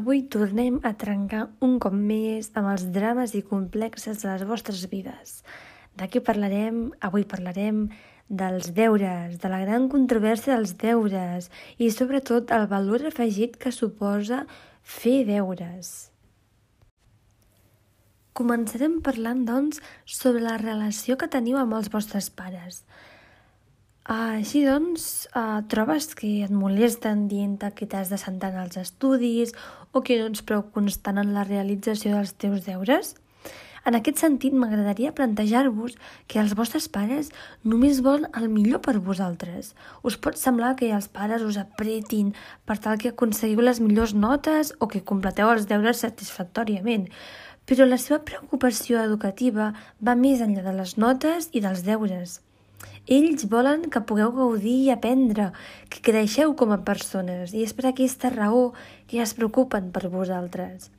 Avui tornem a trencar un cop més amb els drames i complexes de les vostres vides. De què parlarem? Avui parlarem dels deures, de la gran controvèrsia dels deures i sobretot el valor afegit que suposa fer deures. Començarem parlant, doncs, sobre la relació que teniu amb els vostres pares. Uh, així doncs, uh, trobes que et molesten dient que t'has de sentar en els estudis o que no ets prou constant en la realització dels teus deures? En aquest sentit, m'agradaria plantejar-vos que els vostres pares només volen el millor per vosaltres. Us pot semblar que els pares us apretin per tal que aconseguiu les millors notes o que completeu els deures satisfactòriament, però la seva preocupació educativa va més enllà de les notes i dels deures. Ells volen que pugueu gaudir i aprendre, que creixeu com a persones, i és per aquesta raó que es preocupen per vosaltres.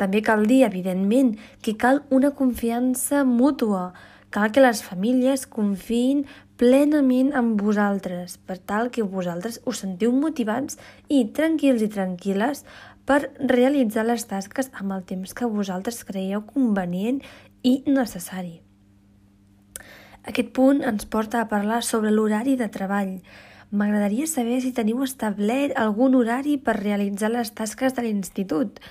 També cal dir, evidentment, que cal una confiança mútua, cal que les famílies confiïn plenament en vosaltres, per tal que vosaltres us sentiu motivats i tranquils i tranquil·les per realitzar les tasques amb el temps que vosaltres creieu convenient i necessari. Aquest punt ens porta a parlar sobre l'horari de treball. M'agradaria saber si teniu establert algun horari per realitzar les tasques de l'institut.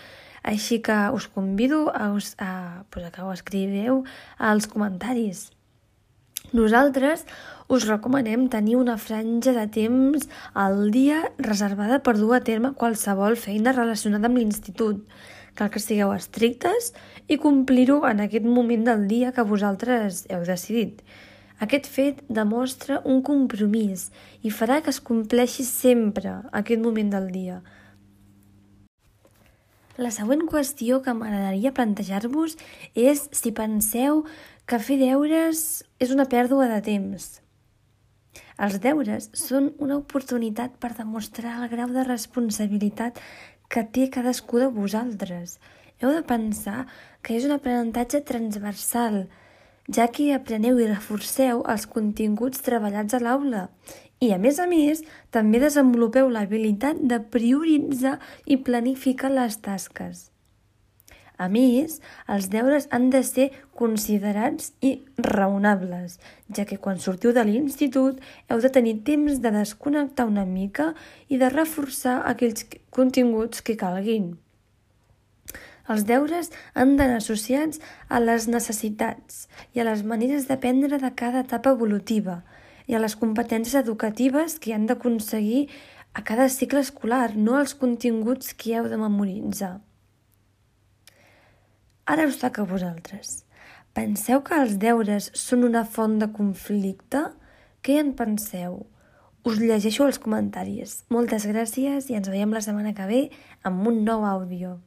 Així que us convido a, us, a, pues, a que ho escriveu als comentaris. Nosaltres us recomanem tenir una franja de temps al dia reservada per dur a terme qualsevol feina relacionada amb l'institut. Cal que sigueu estrictes i complir-ho en aquest moment del dia que vosaltres heu decidit. Aquest fet demostra un compromís i farà que es compleixi sempre aquest moment del dia. La següent qüestió que m'agradaria plantejar-vos és si penseu que fer deures és una pèrdua de temps. Els deures són una oportunitat per demostrar el grau de responsabilitat que té cadascú de vosaltres. Heu de pensar que és un aprenentatge transversal, ja que apreneu i reforceu els continguts treballats a l'aula. I, a més a més, també desenvolupeu l'habilitat de prioritzar i planificar les tasques. A més, els deures han de ser considerats i raonables, ja que quan sortiu de l'institut heu de tenir temps de desconnectar una mica i de reforçar aquells continguts que calguin. Els deures han d'anar associats a les necessitats i a les maneres d'aprendre de cada etapa evolutiva i a les competències educatives que han d'aconseguir a cada cicle escolar, no als continguts que heu de memoritzar. Ara us toca a vosaltres. Penseu que els deures són una font de conflicte? Què en penseu? Us llegeixo els comentaris. Moltes gràcies i ens veiem la setmana que ve amb un nou àudio.